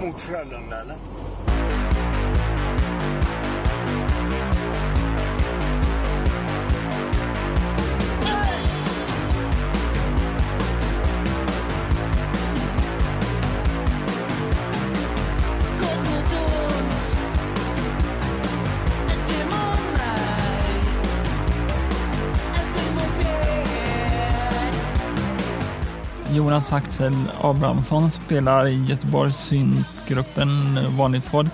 mot Frölunda eller? Jonas Axel Abrahamsson spelar i Göteborgs syntgruppen Vanligt folk.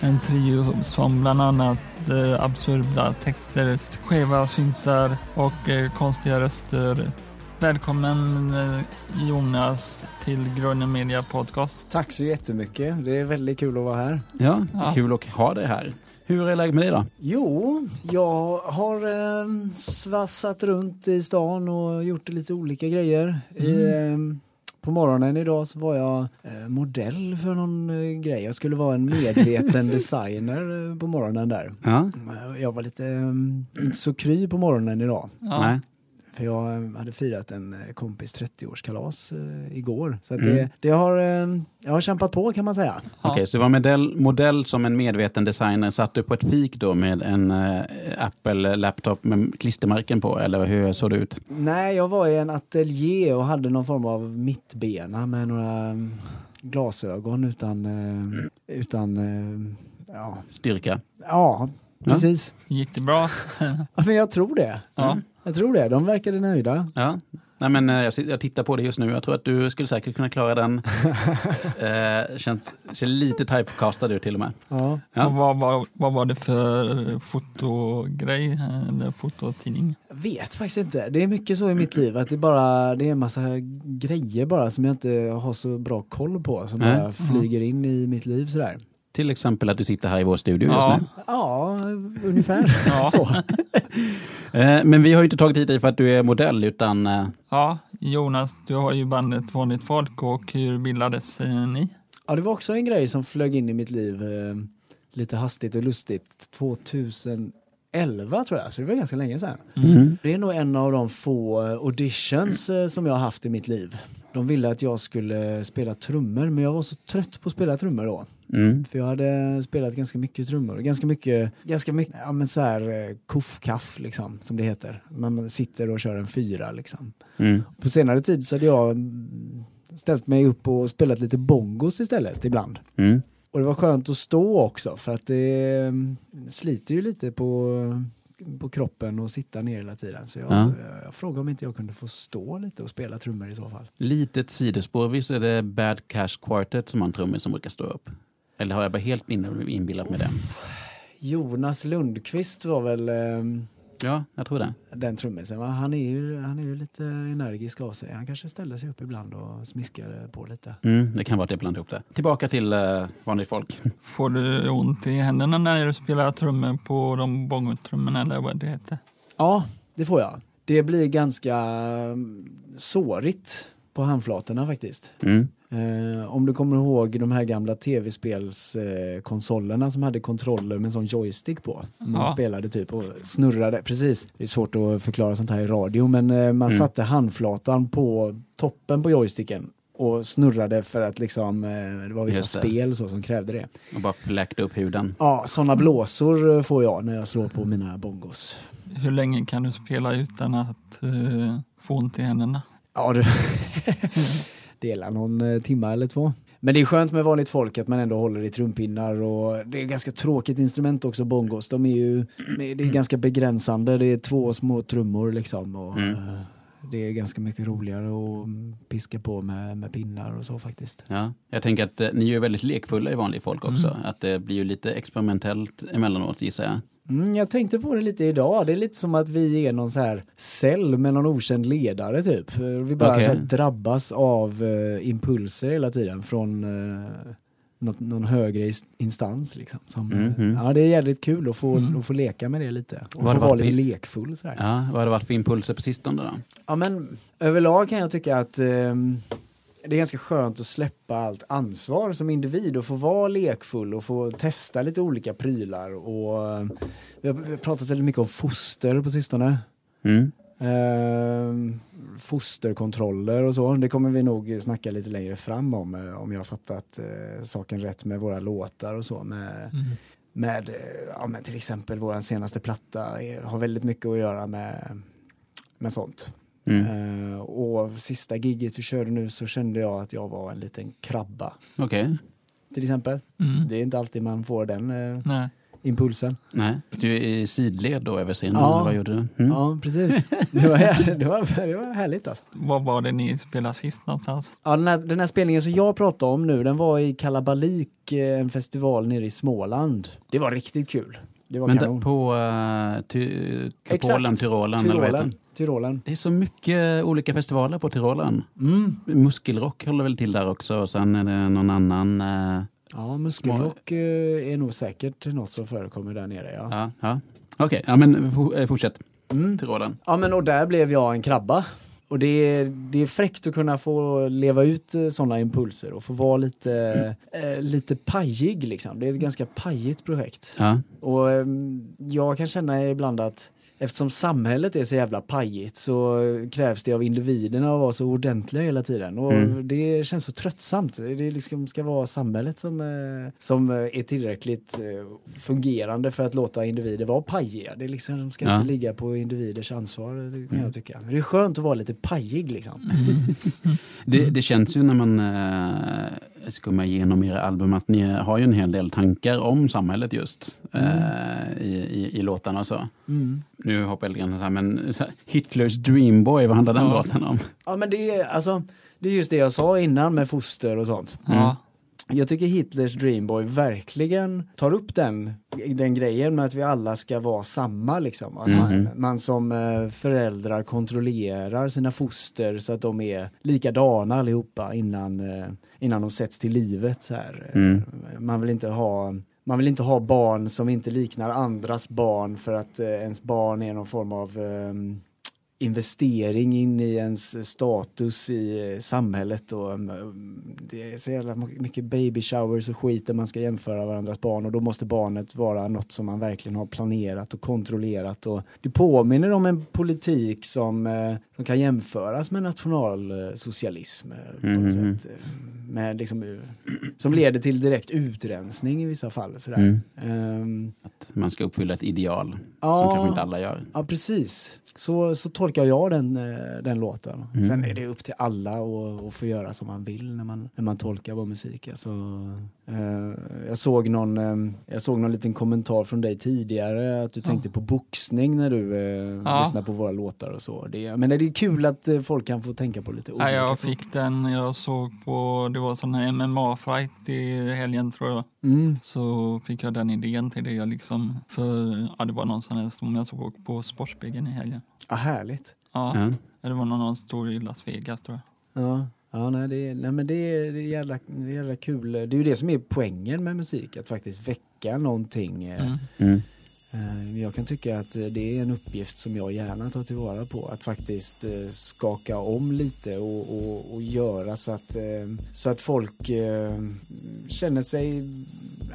En trio som bland annat eh, absurda texter, skeva syntar och eh, konstiga röster. Välkommen eh, Jonas till Grunden Media Podcast. Tack så jättemycket. Det är väldigt kul att vara här. Ja, Ja. kul att ha dig här. Hur är läget med dig då? Jo, jag har eh, svassat runt i stan och gjort lite olika grejer. I, eh, på morgonen idag så var jag eh, modell för någon eh, grej. Jag skulle vara en medveten designer eh, på morgonen där. Ja, Eh, Jag var lite, eh, inte så kry på morgonen idag. Ja. För jag hade firat en eh, kompis 30-årskalas eh, igår. Så att Mm. det, det har, eh, jag har kämpat på kan man säga. Ja. Okej, så du var modell, modell som en medveten designer. Satt du på ett fik då med en eh, Apple-laptop med klistermärken på? Eller hur såg det ut? Nej, jag var i en ateljé och hade någon form av mittbena med några mm, glasögon utan, utan ja. Styrka? ja, precis. Gick det bra? Ja, men jag tror det. Ja. Jag tror det. De verkade nöjda. Ja. Nej, men, eh, jag, jag tittar på det just nu. Jag tror att du skulle säkert kunna klara den. eh, känns, ser lite typecastad ut till och med. Ja. Ja. Och vad, vad, vad var det för fotogrej eller fototidning? Jag vet faktiskt inte. Det är mycket så i mitt liv att det är bara det är en massa grejer bara som jag inte har så bra koll på som bara flyger in i mitt liv sådär. Till exempel att du sitter här i vår studio Ja. just nu. Ja, ungefär Ja. så. Eh, men vi har ju inte tagit hit dig för att du är modell utan eh, Ja, Jonas, du har ju bandet Vanligt folk och hur bildades eh, ni? Ja, det var också en grej som flög in i mitt liv lite hastigt och lustigt 2011 tror jag, så det var ganska länge sedan. mm. Det är nog en av de få auditions som jag har haft i mitt liv. De ville att jag skulle spela trummor, men jag var så trött på att spela trummor då. Mm. För jag hade spelat ganska mycket trummor, ganska mycket, ganska mycket, ja men så här eh, koffkaff liksom, som det heter. Man sitter och kör en fyra liksom. Mm. På senare tid så hade jag ställt mig upp och spelat lite bongos istället ibland. Mm. Och det var skönt att stå också för att det mm, sliter ju lite på, på kroppen och sitta ner hela tiden. Så jag, Ja. jag frågade om inte jag kunde få stå lite och spela trummor i så fall. Litet sidospår, visst är det Bad Cash Quartet som har en trummis som brukar stå upp? Eller har jag bara helt in- inbillat med det? Jonas Lundqvist var väl ehm, Ja, jag tror det. den trummisen. va? Han är, ju, han är ju lite energisk av sig. Han kanske ställde sig upp ibland och smiskade på lite. Mm, det kan vara att jag blandade ihop det. Tillbaka till eh, vanligt folk. Får du ont i händerna när du spelar trummor på de bongotrummorna eller vad det heter? Ja, det får jag. Det blir ganska mm, sårigt på handflatorna faktiskt. Mm. Eh, om du kommer ihåg de här gamla tv-spelskonsolerna eh, som hade kontroller med en sån joystick på. Man Ja. spelade typ och snurrade, precis. Det är svårt att förklara sånt här i radio men eh, man Mm. satte handflatan på toppen på joysticken och snurrade för att liksom, eh, det var vissa Just det. spel så som krävde det. Och bara fläkta upp huden. Ja, sådana blåsor eh, får jag när jag slår på mina bongos. Hur länge kan du spela utan att eh, få ont i händerna? Ja, du. Dela någon eh, timma eller två. Men det är skönt med vanligt folk att man ändå håller i trumpinnar och det är ganska tråkigt instrument också, bongos. De är ju, det är ganska begränsande, det är två små trummor liksom. Och, Mm. Det är ganska mycket roligare att piska på med, med pinnar och så faktiskt. Ja. Jag tänker att eh, ni är ju väldigt lekfulla i vanligt folk också. Mm. Att det blir ju lite experimentellt emellanåt gissar jag. Mm, jag tänkte på det lite idag, det är lite som att vi är någon så här cell med någon okänd ledare typ. Vi bara här, drabbas av eh, impulser hela tiden från eh, något, någon högre instans liksom. Som, Mm, eh, mm. Ja, det är jävligt kul att få, Mm. att få leka med det lite. Och Vad få vara lite för- lekfull sådär. Ja. Ja, vad har det varit för impulser på sistone då? men överlag kan jag tycka att ehm, det är ganska skönt att släppa allt ansvar som individ och få vara lekfull och få testa lite olika prylar. Och, eh, vi, har, vi har pratat väldigt mycket om foster på sistone. Mm. Ehm, fosterkontroller och så. Det kommer vi nog snacka lite längre fram om, eh, om jag har fattat eh, saken rätt med våra låtar och så. Med, Mm. med, eh, ja, men till exempel vår senaste platta har väldigt mycket att göra med, med sånt. Mm. Eh, och sista giget vi körde nu så kände jag att jag var en liten krabba. Okej. Till exempel. Mm. Det är inte alltid man får den eh, Nej. Impulsen. Nej. Du är i sidled då över scenen? Ja. Vad gjorde du? Mm. Ja, precis. Det var, här- det, var, det var härligt alltså. Var var det ni spelade sist någonstans? Ja, den, här, den här spelningen som jag pratar om nu, den var i Kalabalik, eh, en festival nere i Småland. Det var riktigt kul. Det var Men kanon. på uh, ty, Tyrolen, Exakt. Tyrolen, eller vad Tyrolen. det? Tyrolen. Är så mycket olika festivaler på Tyrolen. Mm. Muskelrock håller väl till där också och sen är det någon annan. eh, Ja, muskelrock eh, är nog säkert något som förekommer där nere. Ja. ja, ja. Okej, ja, men eh, fortsätt. Mm. Tyrolen. Ja men och där blev jag en krabba. Och det är, det är fräckt att kunna få leva ut sådana impulser och få vara lite, eh, lite pajig liksom. Det är ett ganska pajigt projekt. Ja. Och ehm, jag kan känna ibland att eftersom samhället är så jävla pajigt så krävs det av individerna att vara så ordentliga hela tiden. Och Mm. det känns så tröttsamt. Det liksom ska vara samhället som, eh, som eh, är tillräckligt eh, fungerande för att låta individer vara pajiga. Det liksom, de ska Ja. inte ligga på individers ansvar, kan jag tycka. Men det är skönt att vara lite pajig liksom. Det, det känns ju när man skummar igenom era album att ni har ju en hel del tankar om samhället just eh, i, i, i låtarna och så. Mm. Nu hoppar jag lite grann så här, men så här, Hitlers Dreamboy, vad handlar den Ja. låten om? Ja men det är alltså, det är just det jag sa innan med foster och sånt. Ja. Jag tycker Hitlers Dreamboy verkligen tar upp den, den grejen med att vi alla ska vara samma liksom. Att man, Mhm. man som eh, föräldrar kontrollerar sina foster så att de är likadana allihopa innan, eh, innan de sätts till livet. Så här. Mm. Man vill inte ha man vill inte ha barn som inte liknar andras barn för att eh, ens barn är någon form av eh, investering in i ens status i samhället och um, det är så jävla mycket baby showers och skit där man ska jämföra varandras barn och då måste barnet vara något som man verkligen har planerat och kontrollerat och det påminner om en politik som, eh, som kan jämföras med nationalsocialism eh, på något Mhm. sätt. eh, Med liksom, som leder till direkt utrensning i vissa fall. Sådär. Mm. Ehm, Att man ska uppfylla ett ideal som Ja. kanske inte alla gör. Ja, precis. Så, så tolkar jag den, eh, den låten. Mm. Sen är det upp till alla att få göra som man vill när man, när man tolkar vår musik. Alltså, jag, såg någon, eh, jag såg någon liten kommentar från dig tidigare att du tänkte på boxning när du eh, Ja. lyssnar på våra låtar och så. Det, men det är kul att eh, folk kan få tänka på lite olika Ja, jag saker. fick den, jag såg på, det var sån här MMA-fight i helgen tror jag. Mm. Så fick jag den idén till det jag liksom, för ja, det var någon sån här som jag såg på Sportspegeln i helgen. Ja, härligt. Ja, Ja. det var någon, någon stor i Las Vegas tror jag. Ja, ja nej, det, är- nej men det är, det, är jävla, det är jävla kul. Det är ju det som är poängen med musik, att faktiskt väcka någonting. eh, Mm. Mm. Eh, Jag kan tycka att eh, det är en uppgift som jag gärna tar tillvara på. Att faktiskt skaka om lite och, och, och göra så att, så att folk känner sig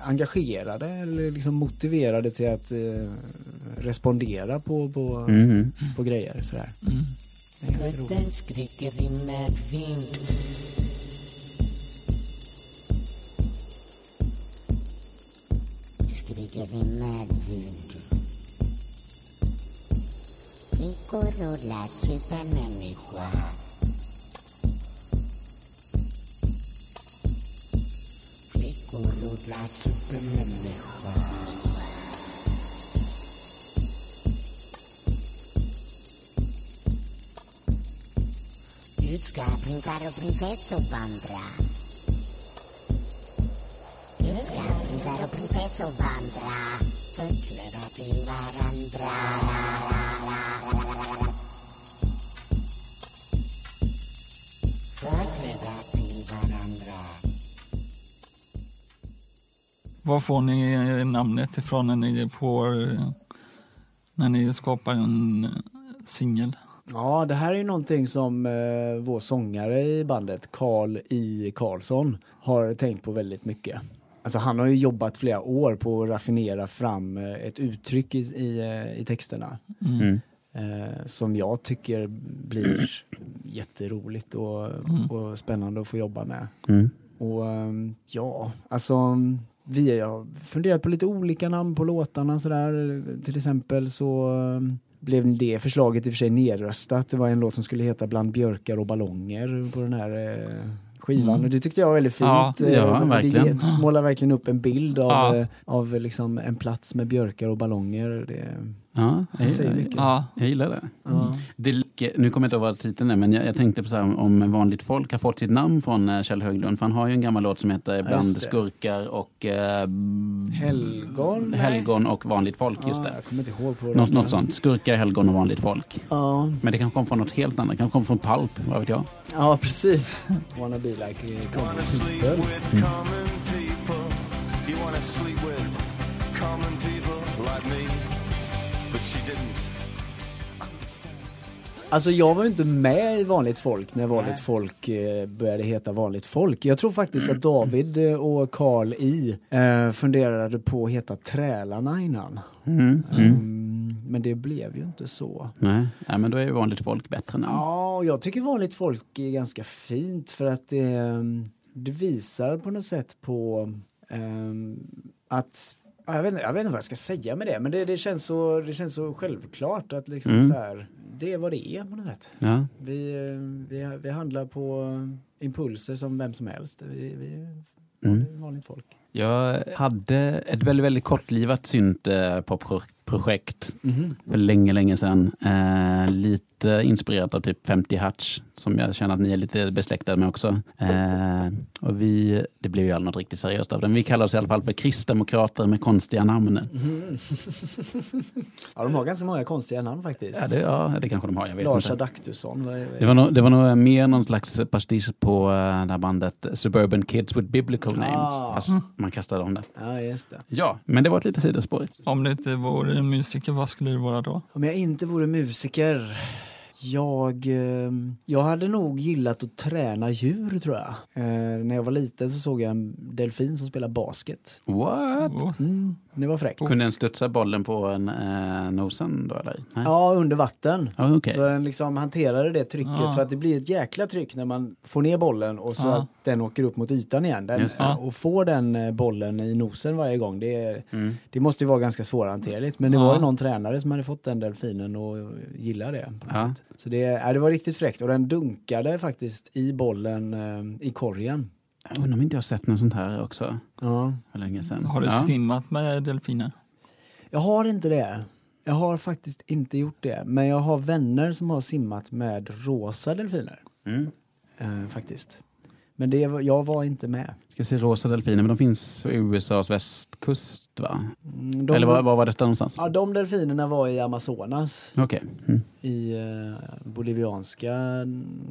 engagerade eller liksom motiverade till att respondera på, på, Mm. på grejer. Sådär. Mm. Det är ganska roligt. Den skriker i medvind Skriker i medvind Flickor rullar supermänniska Flickor rullar supermänniska Ut ska prinsar och prinsessor vandra Ut ska prinsar och prinsessor vandra Förklädda till varandra Förklädda till varandra Var får ni namnet ifrån när ni på, eh, när ni skapar en eh, singel? Ja, det här är ju någonting som eh, vår sångare i bandet, Karl I. Karlsson, har tänkt på väldigt mycket. Alltså han har ju jobbat flera år på att raffinera fram eh, ett uttryck i, i, eh, i texterna. Mm. Mm. eh, som jag tycker blir jätteroligt och, och spännande att få jobba med. Mm. Och ehm, ja, alltså vi har funderat på lite olika namn på låtarna sådär. Till exempel så ehm, blev det förslaget i och för sig nedröstat. Det var en låt som skulle heta Bland björkar och ballonger på den här eh, skivan. Mm. Och det tyckte jag var väldigt fint. Ja, Eh, ja, det verkligen. målar verkligen upp en bild av, Ja. eh, av liksom en plats med björkar och ballonger. Det, Ja, jag, säger mycket. Ja, jag gillar det. ja. det är lika- nu kommer jag inte ihåg vad titeln är, men jag, jag tänkte på så här, om vanligt folk har fått sitt namn från eh, Kjell Höglund. För han har ju en gammal låt som heter Bland det. skurkar och eh, Helgon? Helgon och vanligt folk. Just Ja, det. jag kommer inte ihåg på Något, något sånt. Skurkar, helgon och vanligt folk. Ja, Men det kan komma från något helt annat. Det kan komma från Pulp, vad vet jag. ja precis. Wanna be like a common people. people. You wanna sleep with common people like me. Alltså jag var ju inte med i Vanligt folk när Vanligt folk eh, började heta Vanligt folk. Jag tror faktiskt att David eh, och Carl I eh, funderade på att heta Trälarna innan. Mm. Mm. Mm, men det blev ju inte så. Nej. Nej, men då är ju vanligt folk bättre namn. Ja, jag tycker Vanligt folk är ganska fint för att det, eh, det visar på något sätt på ehm, att jag vet, inte, jag vet inte vad jag ska säga med det, men det, det, känns, så, det känns så självklart att liksom Mm. så här, det är vad det är på något sätt. Ja. Vi, eh, vi, vi handlar på impulser som vem som helst. Vi, vi är Mm. vanligt folk. Jag hade ett väldigt, väldigt kortlivat synt eh, popprojekt Mhm. för länge, länge sedan. Eh, lite inspirerat av typ 50 Hertz som jag känner att ni är lite besläktade med också. Eh, och vi, det blev ju aldrig något riktigt seriöst av det. Men vi kallar oss i alla fall för kristdemokrater med konstiga namn. Ja, de har ganska många konstiga namn faktiskt. Ja, det, ja, det kanske de har. Jag vet Lars. Adaktusson. Det var, nog, det var nog mer någon slags pastisch på eh, det här bandet Suburban Kids with Biblical Names. Ah. Fast man kastade om det. Ja, just det. Ja, men det var ett litet sidospår. om det inte vore musiker, vad skulle det vara då? Om jag inte vore musiker. Jag, eh, jag hade nog gillat att träna djur tror jag. Eh, när jag var liten så såg jag en delfin som spelade basket. What? Mm, det var fräckt. Kunde den studsa bollen på en, eh, nosen då eller? Nej. Ja, under vatten. Ja, okej. Så den liksom hanterade det trycket Ja. för att det blir ett jäkla tryck när man får ner bollen och så Ja. att den åker upp mot ytan igen. Den, och får den eh, bollen i nosen varje gång, det, Mm. det måste ju vara ganska svårhanterligt. Men det var ju någon tränare som hade fått den delfinen och gilla det. På något Ja. sätt. Så det, ja, det var riktigt fräckt och den dunkade faktiskt i bollen eh, i korgen. Jag undrar om inte jag har sett något sånt här också Ja. för länge sedan. har du ja. stimmat med delfiner? Jag har inte det. Jag har faktiskt inte gjort det. Men jag har vänner som har simmat med rosa delfiner. Mm. Eh, faktiskt. Men det, jag var inte med. Ska se rosa delfiner, men de finns på USAs västkust va? Mm, De, Eller var, var var detta någonstans? Ja, de delfinerna var i Amazonas. Okej. Mm. I eh, bolivianska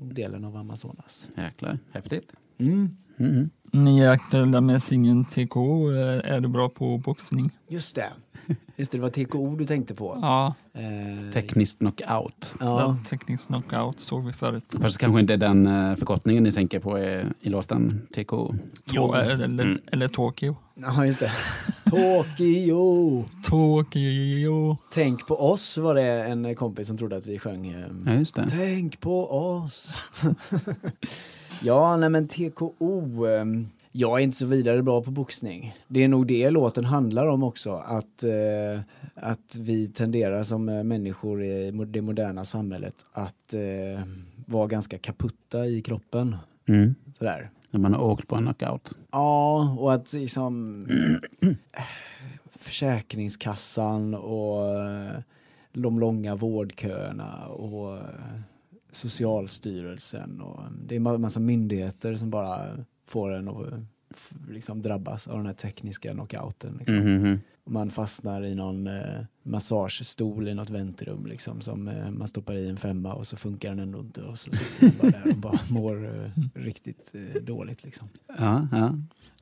delen av Amazonas. Jäklar, häftigt. Mm. Mm. Ni är aktuella med singeln TKO. Eh, Är du bra på boxning? Just det. Just det, det var TKO du tänkte på. Ja, Eh, Tekniskt knockout. Ja. ja. teknisk knockout såg vi förut. Fast kanske inte den eh, förkortningen ni tänker på i, i låten TKO. Jo, eller, Mm. eller Tokyo. ja, just det. Tokyo! Tokyo. Tänk på oss var det en kompis som trodde att vi sjöng. eh, Ja, just det. Tänk på oss. ja, nej men TKO. ehm, Jag är inte så vidare bra på boxning. Det är nog det låten handlar om också. Att, eh, att vi tenderar som eh, människor i det moderna samhället att eh, vara ganska kaputta i kroppen. Mm. Sådär. När man har åkt på en knockout. Ja, och att liksom eh, Försäkringskassan och eh, de långa vårdköerna och Socialstyrelsen och det är en massa myndigheter som bara får en att liksom drabbas av den här tekniska knockouten. Liksom. Mm, mm, Och man fastnar i någon eh, massagestol i något väntrum liksom som eh, man stoppar i en femma och så funkar den ändå inte och så sitter man bara där och bara mår eh, riktigt eh, dåligt liksom. Ja, ja.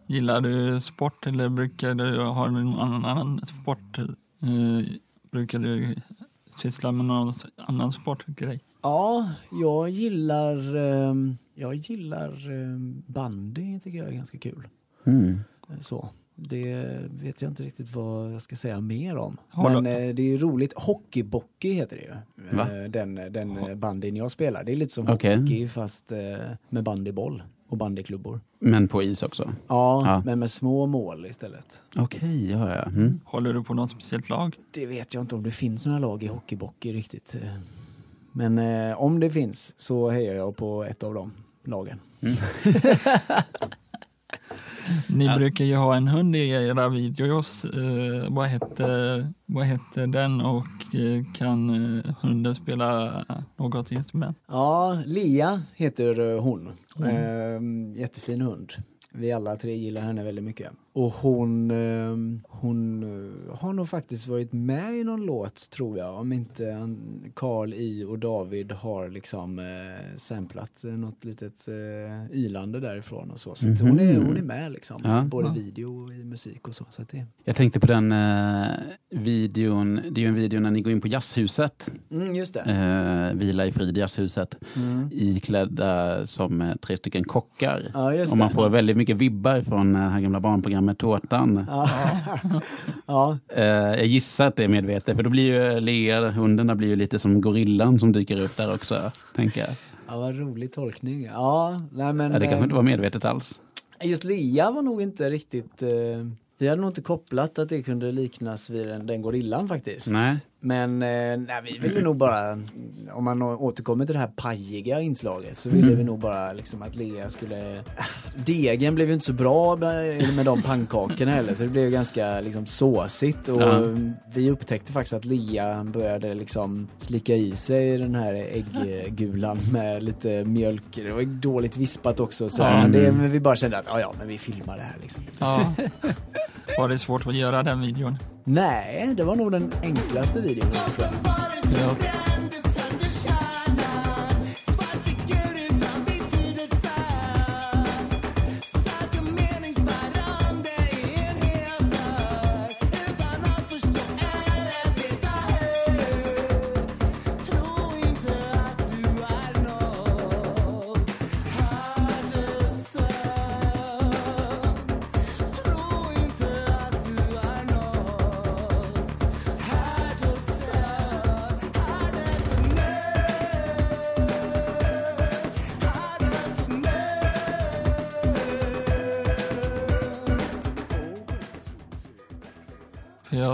Gillar du sport eller brukar du ha någon annan, annan sport? Eh, brukar du syssla med någon annan sportgrej? Ja, jag gillar, ehm, jag gillar ehm, bandy tycker jag är ganska kul. Mm. Så. Det vet jag inte riktigt vad jag ska säga mer om. Men eh, det är roligt. Hockeybockey heter det ju. Va? Eh, Den, den eh, bandyn jag spelar. Det är lite som Okej. hockey fast eh, med bandyboll och bandyklubbor. Men på is också? Ja, Ja. men med små mål istället. Okej, ja, ja. Mm. Håller du på något speciellt lag? Det vet jag inte om det finns några lag i hockeybockey riktigt. Men eh, om det finns så hejar jag på ett av de lagen. Ni Ja. brukar ju ha en hund i era videos. Eh, vad, heter, vad heter den och eh, kan eh, hunden spela något instrument? Ja, Lea heter eh, hon. Mm. Eh, jättefin hund. Vi alla tre gillar henne väldigt mycket. Och hon, eh, hon eh, har nog faktiskt varit med i någon låt tror jag. Om inte Carl I och David har liksom eh, samplat eh, något litet eh, ylande därifrån och så. Så att hon, är, Mhm. hon är med liksom. Ja. Både Ja. video och i musik och så. så det, Jag tänkte på den eh, videon, det är ju en video när ni går in på jazzhuset, mm, just det. eh, Vila i frid jazzhuset, Mm. iklädda som eh, tre stycken kockar. Ja, Och man får väldigt mycket vibbar från det här gamla barnprogrammet Tårtan. Ja. ja. Eh, jag gissar att det är medvetet, för då blir ju Lea, hunden, där blir ju lite som gorillan som dyker upp där också, tänker jag. ja, vad rolig tolkning. Ja, nej men... Ja, det kanske eh, inte var medvetet alls. Just Lea var nog inte riktigt... Eh, vi hade nog inte kopplat att det kunde liknas vid den, den gorillan faktiskt. Nej. Men eh, nej, vi ville nog bara, om man återkommer till det här pajiga inslaget så ville vi nog bara liksom att Lea skulle... Degen blev ju inte så bra med, med de pannkakorna heller så det blev ganska liksom såsigt och Ja. vi upptäckte faktiskt att Lea började liksom slicka i sig den här äggulan med lite mjölk. Det var dåligt vispat också så Ja. men, det, men vi bara kände att ja, ja men vi filmar det här liksom. Ja. Var det svårt att göra den videon? Nej, det var nog den enklaste videon tror jag. Ja.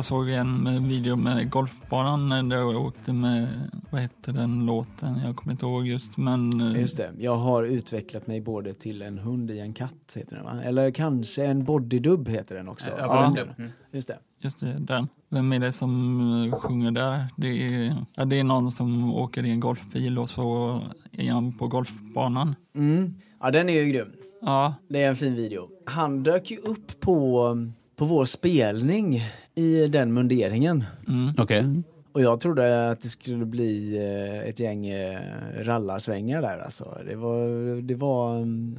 Jag såg en med video med golfbanan där jag åkte med, vad hette den låten? Jag kommer inte ihåg just men eh, Just det, jag har utvecklat mig både till en hund i en katt heter den va? Eller kanske en bodydub heter den också. Ja, den- Mm. Just det. just det, den. Vem är det som eh, sjunger där? Det är, ja, det är någon som åker i en golfbil och så är han på golfbanan. Mm. Ja, den är ju grym. Ja, Det är en fin video. Han dök ju upp på, på vår spelning i den munderingen. mm. Okej. Och jag trodde att det skulle bli eh, ett gäng eh, rallarsvängar där alltså. Det var, det var,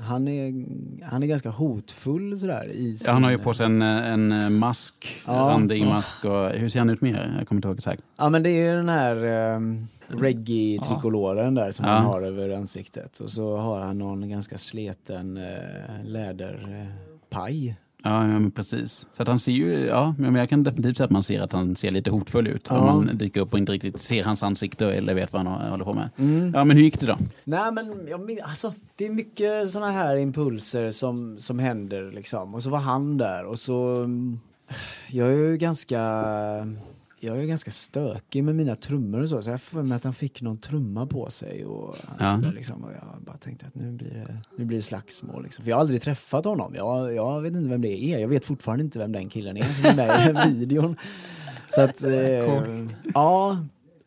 han är, han är ganska hotfull sådär i sin... Ja, han har ju på sig en, eh, en mask, Ja. randig mask och hur ser han ut mer? Jag kommer inte ihåg exakt. Ja men det är ju den här um, reggae-trikoloren där som Ja. han har över ansiktet. Och så har han någon ganska sleten uh, läderpaj. Ja, ja men precis. Så att han ser ju, ja, men jag kan definitivt säga att man ser att han ser lite hotfull ut. Ja. Om man dyker upp och inte riktigt ser hans ansikte eller vet vad han håller på med. Mm. Ja, men hur gick det då? Nej men jag, alltså, det är mycket sådana här impulser som, som händer liksom. Och så var han där och så... mm, Jag är ju ganska... Jag är ganska stökig med mina trummor och så, så jag får för mig att han fick någon trumma på sig och, han Ja. liksom, och jag bara tänkte att nu blir det, nu blir det slagsmål. Liksom. För jag har aldrig träffat honom, jag, jag vet inte vem det är, jag vet fortfarande inte vem den killen är som är med i den videon. Så att, eh, ja,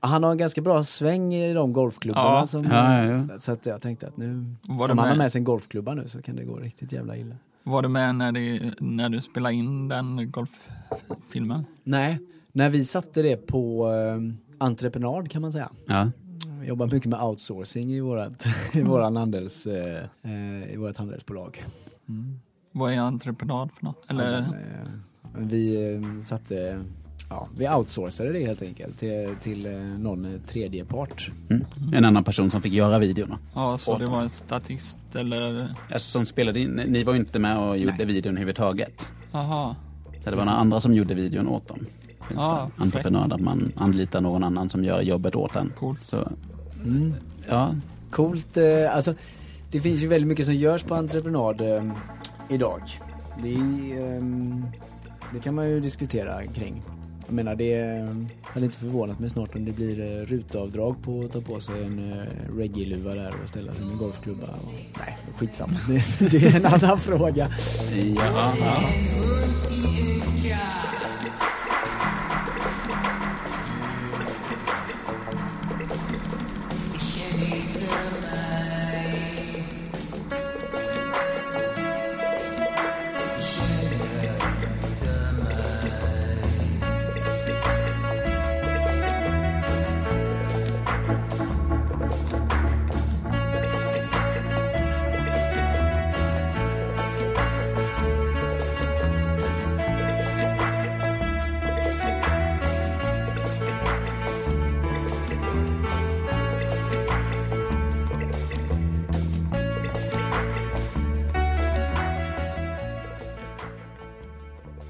han har en ganska bra sväng i de golfklubbarna. Ja. Som, Ja, ja, ja. Så, så att jag tänkte att nu, Var om han har med? sig en golfklubba nu så kan det gå riktigt jävla illa. Var det med när, det, när du spelade in den golffilmen? Nej, när vi satte det på eh, entreprenad kan man säga. Ja. Vi jobbar mycket med outsourcing i vårat, i våran handels, eh, eh, i vårat handelsbolag. Mm. Vad är entreprenad för något? Eller, Ja, men, eh, vi eh, satte ja, vi outsourcade det helt enkelt till, till eh, någon eh, tredje part. Mm. En annan person som fick göra videorna. Ja, så det var en statist eller... Alltså, som spelade in, ni var ju inte med och gjorde videon överhuvudtaget. Jaha. Det var några andra som gjorde videon åt dem. Ja, så entreprenad, att man anlitar någon annan som gör jobbet åt en. Coolt. Så, Mm. ja, Coolt. Eh, alltså, det finns ju väldigt mycket som görs på entreprenad eh, idag. Det, ehm, det kan man ju diskutera kring. Jag menar det eh, hade inte förvånat mig snart om det blir eh, rutavdrag på att ta på sig en eh, reggae-luva där och ställa sig med golfklubba. Och, nej, skitsamma. Det, det är en annan fråga. ja,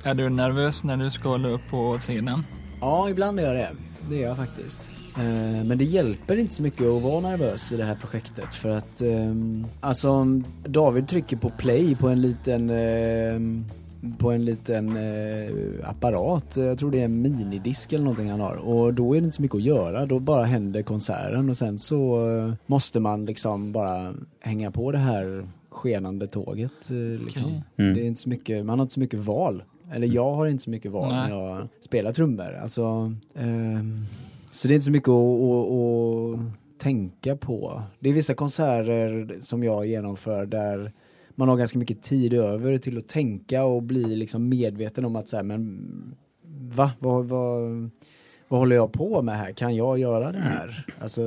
Är du nervös när du ska hålla upp på scenen? Ja, ibland är jag det. Det är jag faktiskt. Eh, Men det hjälper inte så mycket att vara nervös i det här projektet för att ehm, alltså om David trycker på play på en liten ehm, på en liten eh, apparat, jag tror det är en minidisk eller någonting han har och då är det inte så mycket att göra, då bara händer konserten och sen så eh, måste man liksom bara hänga på det här skenande tåget eh, liksom. Okej. Mm. Det är inte så mycket, man har inte så mycket val. Eller jag har inte så mycket val Nej. när jag spelar trummor. Alltså, ehm, så det är inte så mycket att, att, att tänka på. Det är vissa konserter som jag genomför där man har ganska mycket tid över till att tänka och bli liksom medveten om att så här, men va? Vad, vad, vad håller jag på med här? Kan jag göra det här? Alltså,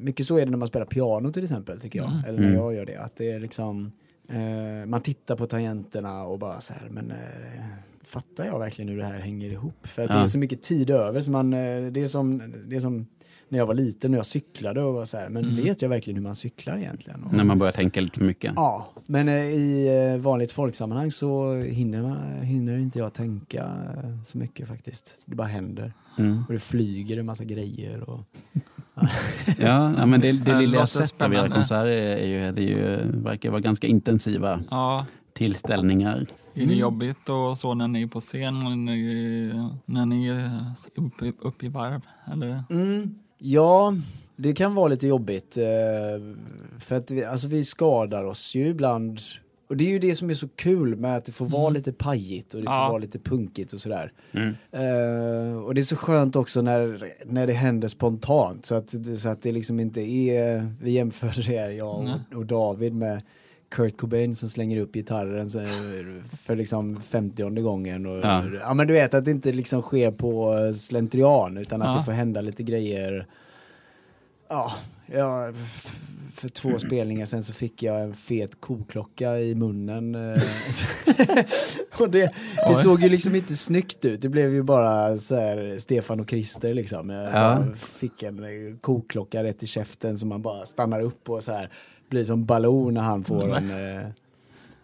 mycket så är det när man spelar piano till exempel tycker jag. Eller när Mm. jag gör det. Att det är liksom Eh, man tittar på tangenterna och bara så här, men eh, fattar jag verkligen hur det här hänger ihop? För att Ja. det är så mycket tid över så man, eh, det är som, det är som när jag var liten och jag cyklade och var så här, men Mm. vet jag verkligen hur man cyklar egentligen? Och, När man börjar tänka lite för mycket. Ja, men eh, i eh, vanligt folksammanhang så hinner, man, hinner inte jag tänka så mycket faktiskt. Det bara händer. Mm. Och det flyger en massa grejer och Ja, men det, det Det lilla jag sett av era konserter är ju, det är ju, verkar vara ganska intensiva Ja. tillställningar. Är det Mm. jobbigt och så när ni är på scen och när ni, när ni är uppe upp i varv? Eller? Mm, ja, det kan vara lite jobbigt. Eh, för att vi, alltså vi skadar oss ju ibland. Och det är ju det som är så kul med att det får vara Mm. lite pajigt och det får Ja. vara lite punkigt och sådär. Mm. Eh, och det är så skönt också när, när det händer spontant så att, så att det liksom inte är, vi jämför det, jag Nej. och, och David med Kurt Cobain som slänger upp gitarren för liksom 50 gången. Och, Ja. ja. men du vet att det inte liksom sker på slentrian utan att Ja. det får hända lite grejer. Ja, ja, för två spelningar sen så fick jag en fet koklocka i munnen. eh. och det, det såg ju liksom inte snyggt ut. Det blev ju bara så här Stefan och Christer liksom. Jag Ja. fick en eh, koklocka rätt i käften som man bara stannar upp och så här blir som ballon när han får en eh,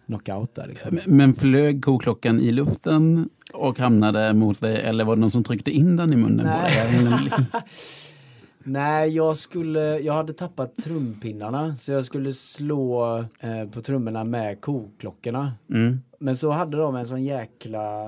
knockout där liksom. Men- Men flög koklockan i luften och hamnade mot dig eller var det någon som tryckte in den i munnen på Nej. dig? Nej, jag skulle, jag hade tappat trumpinnarna så jag skulle slå eh, på trummorna med koklockorna. Mm. Men så hade de en sån jäkla,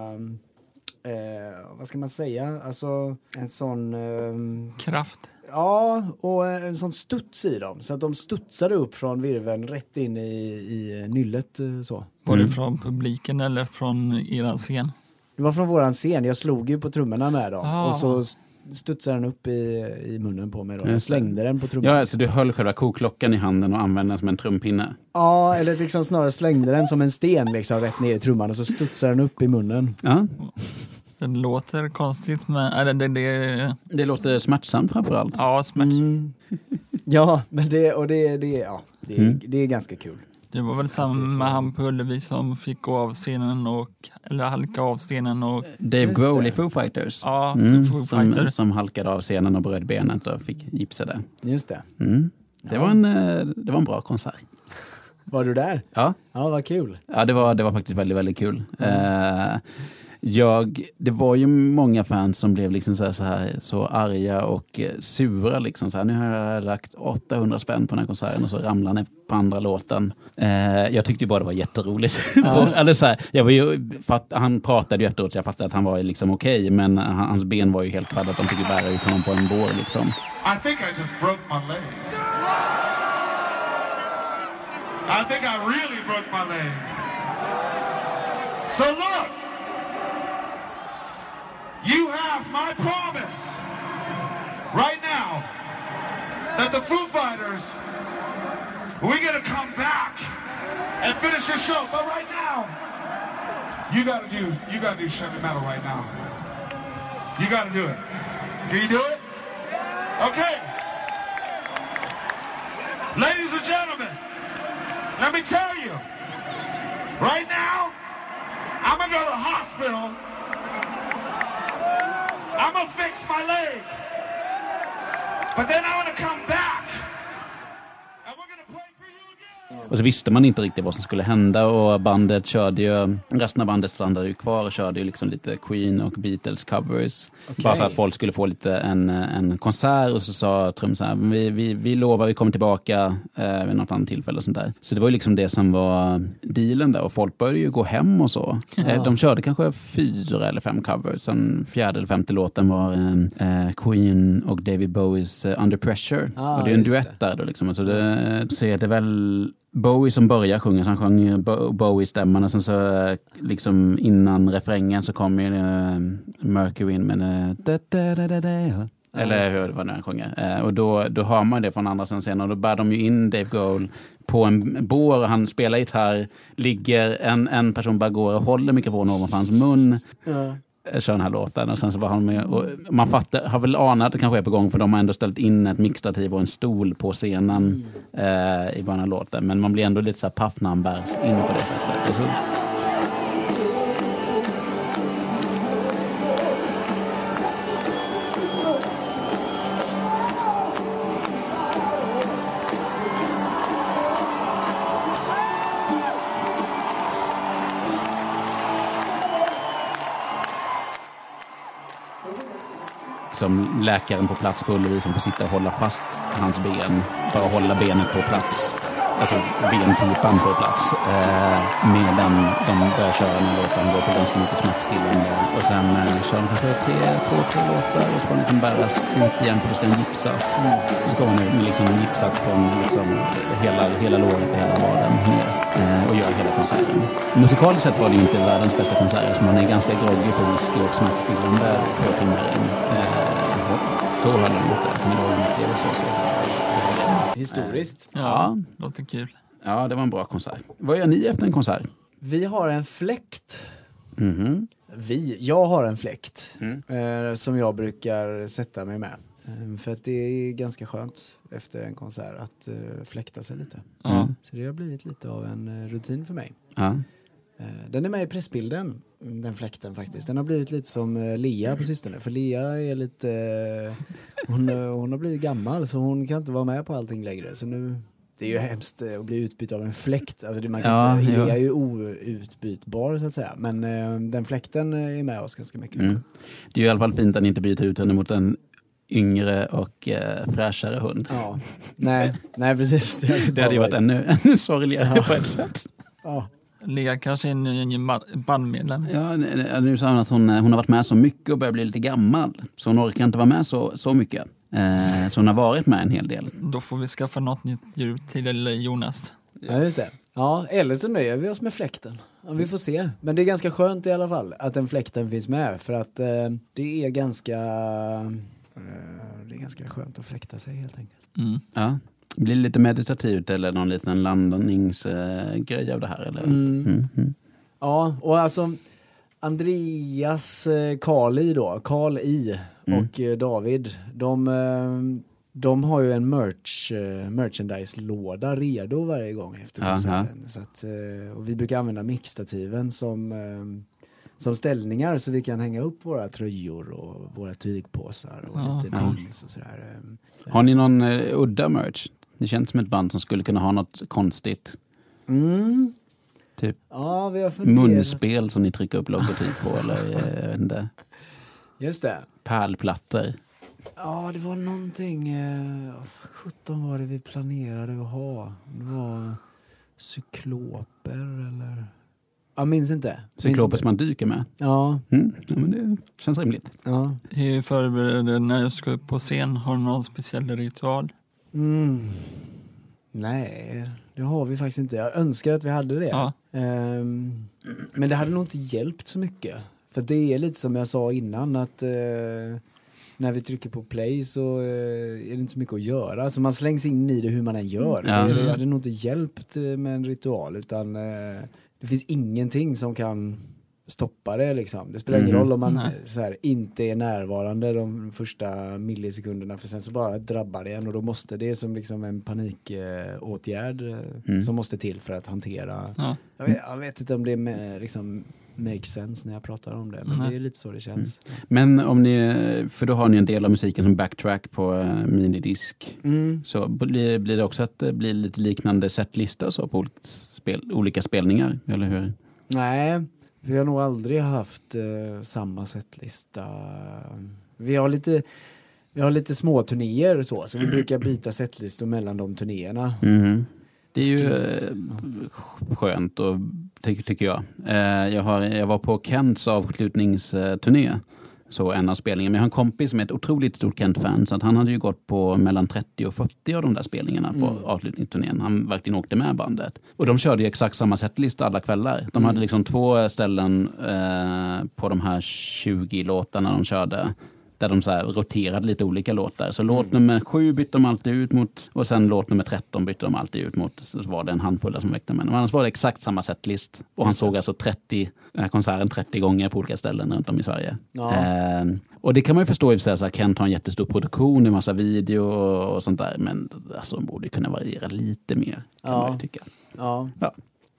eh, vad ska man säga, alltså en sån, eh, Kraft? ja, och en sån studs i dem. Så att de studsade upp från virveln rätt in i, i nyllet eh, så. Var Mm. det från publiken eller från eran scen? Det var från våran scen, jag slog ju på trummorna med dem. Ah. Och så studsade den upp i, i munnen på mig då. Jag slängde den på trummorna. Ja, alltså du höll själva koklockan i handen och använde den som en trumpinne. Ja, eller liksom snarare slängde den som en sten liksom rätt ner i trumman och så studsade den upp i munnen. Ja, Det låter konstigt men eller det, det, det låter smärtsamt framförallt. ja, smärt. Mm. Ja, men det, och det, det, ja, det, är- Mm. det är ganska kul. Det var väl samma han på Ullevi som fick gå av scenen och, eller halka av scenen och, Dave Just Grohl i Foo Fighters. ja, Mm, Foo som, Fighters. som halkade av scenen och bröt benet och fick gipsa det. Just det. Mm. Det, Ja. var en, eh, det var en bra konsert. Var du där? Ja, Ja, vad kul. ja det, var, det var faktiskt väldigt, väldigt kul. Eh, jag, det var ju många fans som blev liksom så, här, så, här, så arga och eh, sura. Liksom, så här, nu har jag lagt 800 spänn på den här konserten och så ramlar den på andra låten. Eh, jag tyckte ju bara det var jätteroligt. På- Eller så här, jag var ju, fatt, han pratade ju efteråt så jag fattade att han var liksom okej men han, hans ben var ju helt kvaddat. De fick ju bära ut honom på en bår. Liksom. I think I just broke my leg. I think I really broke my leg. So look, you have my promise right now that the Foo Fighters, we're gonna come back and finish your show. But right now, you gotta do, you gotta do Chevy Metal right now. You gotta do it. Can you do it? Okay. Ladies and gentlemen, let me tell you, right now, I'm gonna go to the hospital. I'm gonna fix my leg. But then I'm gonna come back. Och så visste man inte riktigt vad som skulle hända och bandet körde ju, resten av bandet stannade ju kvar och körde ju liksom lite Queen och Beatles covers. Bara för att folk skulle få lite en, en konsert och så sa Trum så här, vi, vi, vi lovar vi kommer tillbaka eh, vid något annat tillfälle och sånt där. Så det var ju liksom det som var dealen där och folk började ju gå hem och så. Eh, de körde kanske fyra eller fem covers. Den fjärde eller femte låten var eh, eh, Queen och David Bowies eh, Under Pressure. Ah, och det är en duett där då liksom. Alltså det, så är det väl Bowie som börjar sjunga, så han sjöng Bo- Bowie-stämman och sen så eh, liksom innan refrängen så kommer ju uh, Mercury in med eh, da, da, da, da, da. Eller hur vad nu han sjunger. Eh, och då, då hör man det från andra sidan scenen och då bär de ju in Dave Grohl på en bår, han spelar gitarr, ligger en, en person bara går och håller mikrofonen ovanför hans mun Ja. Eh, kör den här låten och sen så var han med och man fattar, har väl anat att det kanske är på gång för de har ändå ställt in ett mixtativ och en stol på scenen eh, i början av låten men man blir ändå lite så här paff när han bärs in på det sättet. Liksom läkaren på plats på Ullevi som får sitta och hålla fast hans ben, bara hålla benet på plats, alltså benpipan på plats, eh, medan de börjar köra den här låten, går på ganska mycket smärtstillande. Och sen eh, kör de kanske tre, två, tre låtar och så ska den liksom bäras ut igen för då ska den gipsas. Så ska hon nu liksom gipsat från liksom hela, hela låret och hela vaden ner eh, och gör hela konserten. Musikaliskt sett var det ju inte världens bästa konsert, så man är ganska groggy på whisky och smärtstillande två timmar in. Eh, så höll de inte, men det var en upplevelse. Historiskt. Ja, Ja. låter kul. Ja, det var en bra konsert. Vad gör ni efter en konsert? Vi har en fläkt. Mhm. Vi, jag har en fläkt Mm. eh, som jag brukar sätta mig med. Eh, för att det är ganska skönt efter en konsert att eh, fläkta sig lite. Mm. Så det har blivit lite av en eh, rutin för mig. Ja. Eh, Den är med i pressbilden, den fläkten faktiskt. Den har blivit lite som eh, Lea på sistone. För Lea är lite, eh, hon, hon har blivit gammal så hon kan inte vara med på allting längre. Så nu, det är ju hemskt att bli utbytt av en fläkt. Alltså det, man kan Ja, jo. Lea är ju outbytbar så att säga. Men den fläkten är med oss ganska mycket. Mm. Det är ju i alla fall fint att ni inte byter ut henne mot en yngre och eh, fräschare hund. Ja, nej, nej precis. Det hade, Det hade ju varit ännu, ännu sorgligare på ett sätt. Ja, Lea kanske är en ny ba- bandmedlem. Ja, nu- sa hon att hon, hon har varit med så mycket och börjar bli lite gammal. Så hon orkar inte vara med så, så mycket. Eh, så hon har varit med en hel del. Då får vi skaffa något nytt djur till Jonas. ja, just det. Ja, eller så nöjer vi oss med fläkten. Ja, vi får se. Men det är ganska skönt i alla fall att den fläkten finns med. För att eh, det är ganska eh, det är ganska skönt att fläkta sig helt enkelt. Mm. Ja. Blir det lite meditativt eller någon liten landningsgrej grej av det här? Eller? Mm. Mm, mm. Ja, och alltså Andreas eh, Karl I då, Karl I Mm. och eh, David, de, eh, de har ju en merch, merchandise-låda redo varje gång efter konserten. Så att, och vi brukar använda mixstativen som, som ställningar så vi kan hänga upp våra tröjor och våra tygpåsar och Ja. lite Ja. pins och sådär. Har ni någon udda merch? Det känns som ett band som skulle kunna ha något konstigt. Mm. Typ Ja, vi har funderat. munspel som ni trycker upp logotyp på eller eh, jag vet inte, Just det. pärlplattor. Ja, det var någonting, eh, vad 17 var det vi planerade att ha? Det var cykloper eller? Jag minns inte. Minns Cykloper inte. som man dyker med. Ja, Mm, ja, men det känns rimligt. ja. Hur förbereder du när jag ska upp på scen? Har du någon speciell ritual? Mm. Nej, det har vi faktiskt inte. Jag önskar att vi hade det. Ja. Ehm, men det hade nog inte hjälpt så mycket. För det är lite som jag sa innan att eh, när vi trycker på play så eh, är det inte så mycket att göra. Så man slängs in i det hur man än gör. Ja. Det, det hade nog inte hjälpt eh, med en ritual utan eh, det finns ingenting som kan stoppa det liksom. Det spelar ingen Mhm. roll om man Nej. så här, inte är närvarande de första millisekunderna för sen så bara drabbar det en och då måste det som liksom en panikåtgärd eh, Mm. som måste till för att hantera Ja. jag vet, jag vet inte om det med, liksom makes sense när jag pratar om det, men Nej. det är lite så det känns. Men om ni, för då har ni en del av musiken som backtrack på eh, minidisk. Mm. Så blir, blir det också att det blir lite liknande setlista så på olika, spel, olika spelningar, eller hur? Nej, vi har nog aldrig haft eh, samma setlista. Vi har lite, vi har lite små turnéer så, så vi brukar byta setlistor mellan de turnéerna. Mhm. Det är ju eh, skönt, och, tycker, tycker jag. Eh, jag, har, jag var på Kents avslutningsturné, så en av spelningarna. Men jag har en kompis som är ett otroligt stort Kent-fan, så att han hade ju gått på mellan 30 och 40 av de där spelningarna på Mm. avslutningsturnén. Han verkligen åkte med bandet. Och de körde ju exakt samma setlista alla kvällar. De hade liksom två ställen eh, på de här 20 låtarna de körde. Där de så roterade lite olika låtar. Så låt nummer sju bytte de alltid ut mot och sen låt nummer 13 bytte de alltid ut mot. Så var det en handfull där som väckte. Men annars var det exakt samma setlist. Och han såg alltså 30, den här konserten 30 gånger på olika ställen runt om i Sverige. Ja. Eh, och det kan man ju förstå i och för sig, Kent har en jättestor produktion, en massa video och, och sånt där. Men alltså, de borde kunna variera lite mer, kan Ja. man ju tycka. Ja, Ja.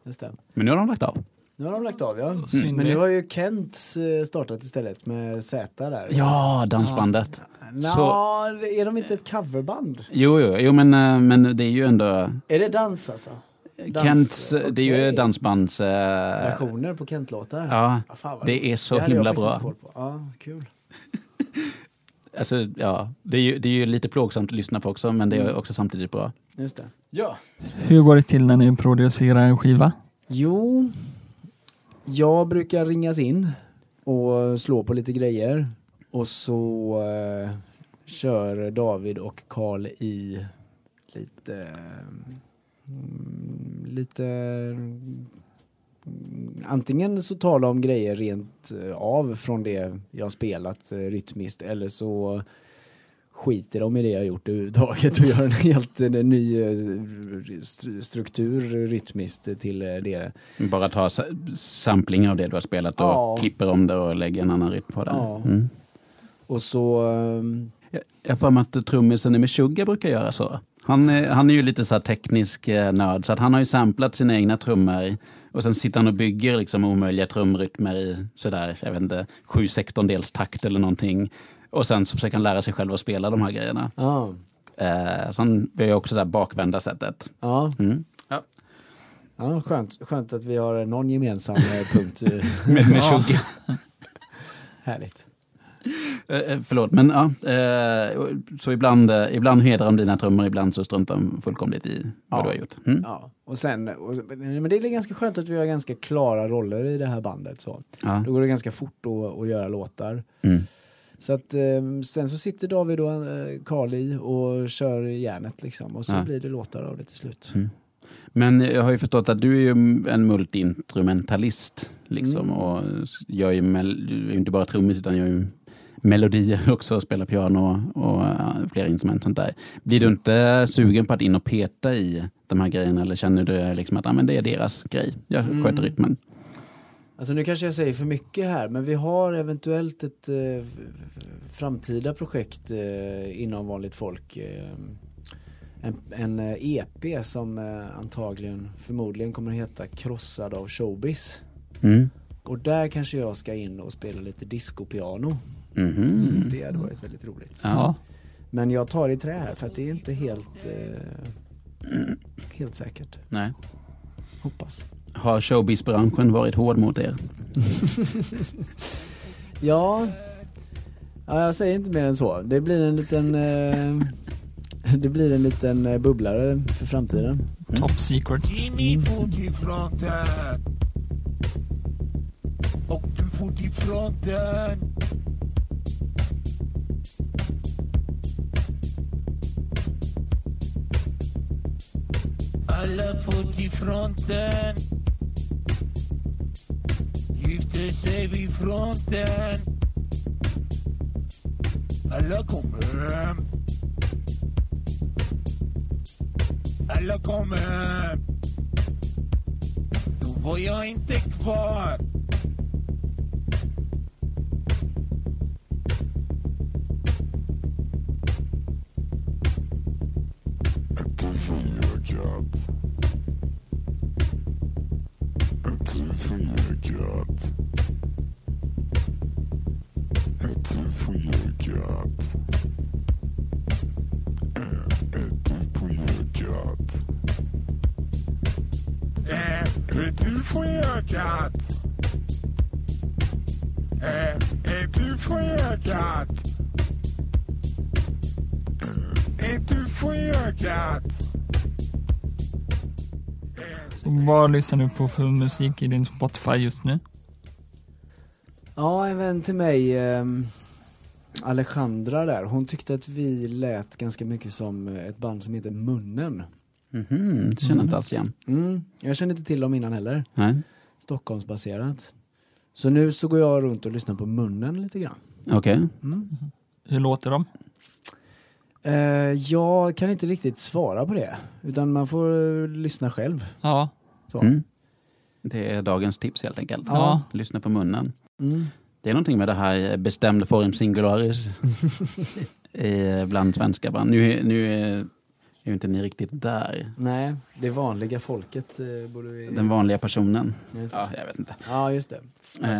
just det. Men nu har de lagt av. Nu har de lagt av ja. Synd Men det. nu har ju Kent eh, startat istället med Z där. Ja, dansbandet. Nå, så- är de inte ett coverband? Jo, jo, jo men, eh, men det är ju ändå... Är det dans alltså? Dans- Kents, det är ju dansbands... eh, Versioner på Kent-låtar? ja, Ah, fan det roligt. är så Det himla bra. Ja, kul. alltså, ja, det, är ju, det är ju lite plågsamt att lyssna på också, men det Mm. är också samtidigt bra. Just det. Ja. Hur går det till när ni producerar en skiva? Jo, jag brukar ringas in och slå på lite grejer. Och så eh, kör David och Karl i lite mm, lite mm, antingen så talar de om grejer rent eh, av från det jag har spelat eh, rytmiskt eller så skiter de i det jag gjort överhuvudtaget och gör en helt en ny eh, st- struktur rytmiskt till eh, det. Bara ta sa- sampling av det du har spelat och Ja. klipper om det och lägger en annan rytm på det. Ja. Mm. Och så ehm, Jag jag har för mig att trummisen i Meshuggah brukar göra så. Han är, han är ju lite så här teknisk eh, nörd, så att han har ju samplat sina egna trummor och sen sitter han och bygger liksom omöjliga trumrytmer i sådär, jag vet inte, sju sektondels takt eller någonting. Och sen så försöker han lära sig själv att spela de här grejerna. ja, Eh, så han gör ju också det här bakvända sättet. ja, Mm. ja skönt, skönt att vi har någon gemensam eh, punkt. Med Meshuggah. Härligt. Eh, eh, förlåt, men ja. Eh, så ibland, eh, ibland hedrar de dina trummor, ibland så struntar de fullkomligt i vad Ja. du har gjort. Mm. Ja, och sen, och, men det är ganska skönt att vi har ganska klara roller i det här bandet. Så. Ja. Då går det ganska fort att, göra låtar. Mm. Så att eh, sen så sitter David och Carl i och kör järnet liksom och så Ja. blir det låtar av det till slut. Mm. Men jag har ju förstått att du är ju en multiinstrumentalist. Liksom, Mm. och gör ju ju inte bara trummis utan gör ju melodier också och spelar piano och uh, flera instrument. Sånt där. Blir du inte sugen på att in och peta i de här grejerna eller känner du liksom att ah, men det är deras grej? Jag Mm. sköter rytmen. Alltså nu kanske jag säger för mycket här men vi har eventuellt ett eh, framtida projekt eh, inom vanligt folk. Eh, en, en eh, EP som eh, antagligen, förmodligen kommer att heta Krossad av showbiz. Mm. Och där kanske jag ska in och spela lite discopiano. Mhm. Det hade varit väldigt roligt. Ja. Men jag tar i trä här för att det är inte helt, eh, helt säkert. Nej. Hoppas. Har showbiz-branschen varit hård mot er? Ja, ja, jag säger inte mer än så. Det blir en liten eh, Det blir en liten eh, bubblare för framtiden. Top secret. Jimmy fotifronten. Och du fotifronten. Alla fotifronten. Gifte sig vid fronten. Alla kommer hem. Alla kommer hem. Då var jag inte. Vad lyssnar du på för musik i din Spotify just nu? Ja, en vän till mig, eh, Alejandra där, hon tyckte att vi lät ganska mycket som ett band som heter Munnen. Mhm, det känner jag inte alls igen. Mm, jag kände inte till dem innan heller. Nej. Stockholmsbaserat. Så nu så går jag runt och lyssnar på Munnen lite grann. Okej. Hur låter de? Eh, jag kan inte riktigt svara på det, utan man får eh, lyssna själv. Ja. Mm. Det är dagens tips helt enkelt. Ja. Lyssna på munnen. Mm. Det är någonting med det här bestämd form singularis bland svenska band. Nu, nu är ju inte ni riktigt där. Nej, det vanliga folket eh, borde vi... Den vanliga personen. Ja, jag vet inte. Ja, just det.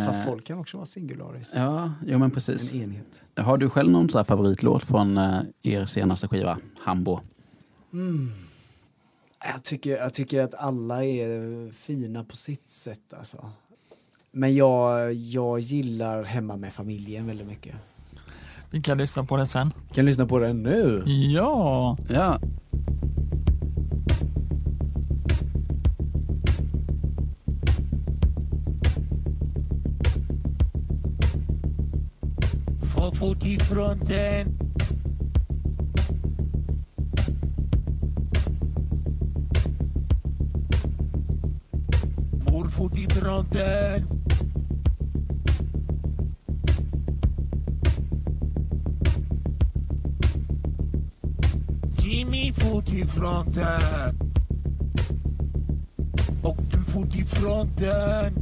Fast Eh. folk kan också vara singularis. Ja, jo men precis. En enhet. Har du själv någon här favoritlåt från eh, er senaste skiva, Hambo? Jag tycker, jag tycker att alla är fina på sitt sätt alltså. Men jag, jag gillar Hemma med familjen väldigt mycket. vi kan lyssna på det sen. Kan lyssna på den nu? Ja, Ja, Få fotifronten. Mor fotifronten. Jimmy fotifronten. Och du fotifronten.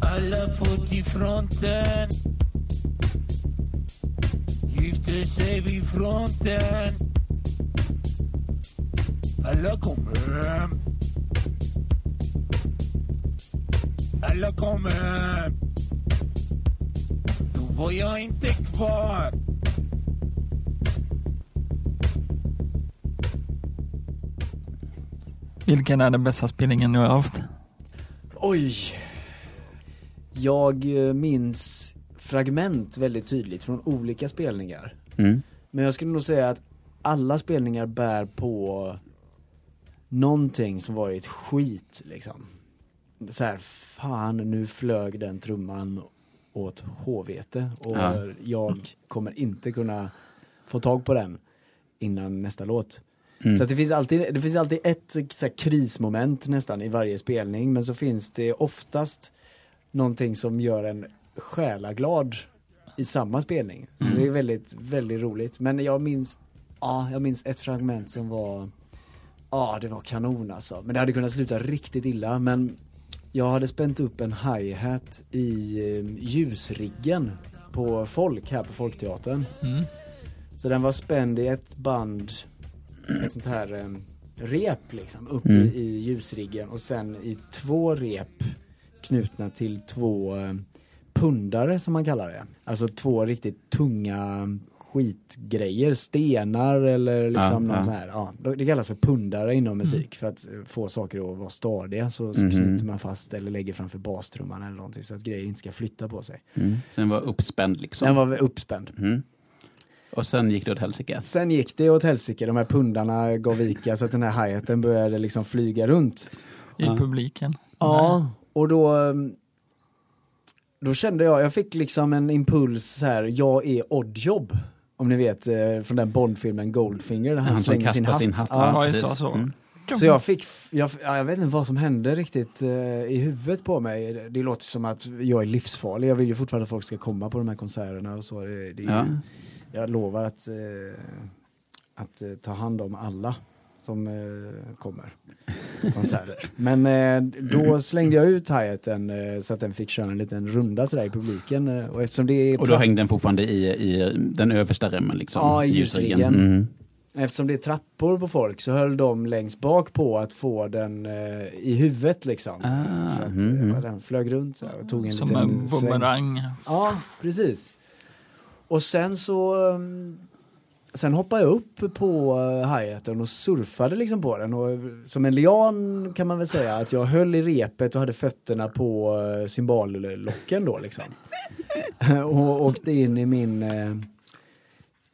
Alla fot i fronten Gifte sig vid fronten Alla kommer hem Alla kommer hem Då var jag inte kvar vilken är den bästa spelningen du har haft? Oj! Jag eh, minns fragment väldigt tydligt från olika spelningar. Mm. Men jag skulle nog säga att alla spelningar bär på någonting som varit skit liksom. Så här, fan nu flög den trumman åt håvete och Ja. jag kommer inte kunna få tag på den innan nästa låt. Mm. Så det finns alltid, det finns alltid ett så här, krismoment nästan i varje spelning men så finns det oftast någonting som gör en själaglad i samma spelning. Det är väldigt, väldigt roligt. Men jag minns, ja, jag minns ett fragment som var Ja, det var kanon alltså. Men det hade kunnat sluta riktigt illa. Men jag hade spänt upp en hi-hat i eh, ljusriggen på Folk här på Folkteatern. Mm. Så den var spänd i ett band, ett sånt här eh, rep liksom, upp Mm. i, i ljusriggen och sen i två rep knutna till två eh, pundare som man kallar det. Alltså två riktigt tunga skitgrejer, stenar eller liksom Ja, något ja. sånt här. Ja, det kallas för pundare inom musik för att få saker att vara stadiga så, så Mhm. knyter man fast eller lägger framför bastrumman eller någonting så att grejer inte ska flytta på sig. Mm. Så den var uppspänd liksom. Den var uppspänd. Mm. Och sen gick det åt helsike. Sen gick det åt helsike, de här pundarna gav vika så att den här hi började liksom flyga runt. I Ja. publiken. Ja, och då um, då kände jag, jag fick liksom en impuls så här, jag är Oddjob. Om ni vet eh, från den Bondfilmen Goldfinger där han, Han slänger sin hatt. sin hatt. Ja. Ja, så. Mm. Så jag fick, jag, ja, jag vet inte vad som hände riktigt eh, i huvudet på mig. Det, låter som att jag är livsfarlig. Jag vill ju fortfarande att folk ska komma på de här konserterna och så. Det, det Ja. Jag lovar att, eh, att ta hand om alla som eh, kommer konserter. Men eh, då slängde jag ut hi-haten eh, så att den fick köra en liten runda sådär i publiken. Eh, och eftersom det är Och då hängde den fortfarande i, i den översta remmen liksom? Ja, i ljusriggen. Mm. Eftersom det är trappor på folk så höll de längst bak på att få den eh, i huvudet liksom. Ah, För att mhm. eh, den flög runt så och tog en Som liten en sväng. bumerang. Ja, precis. Och sen så um, Sen hoppade jag upp på uh, hi-haten och surfade liksom på den och uh, som en lian kan man väl säga att jag höll i repet och hade fötterna på uh, cymballocken då liksom. och åkte in i min eh,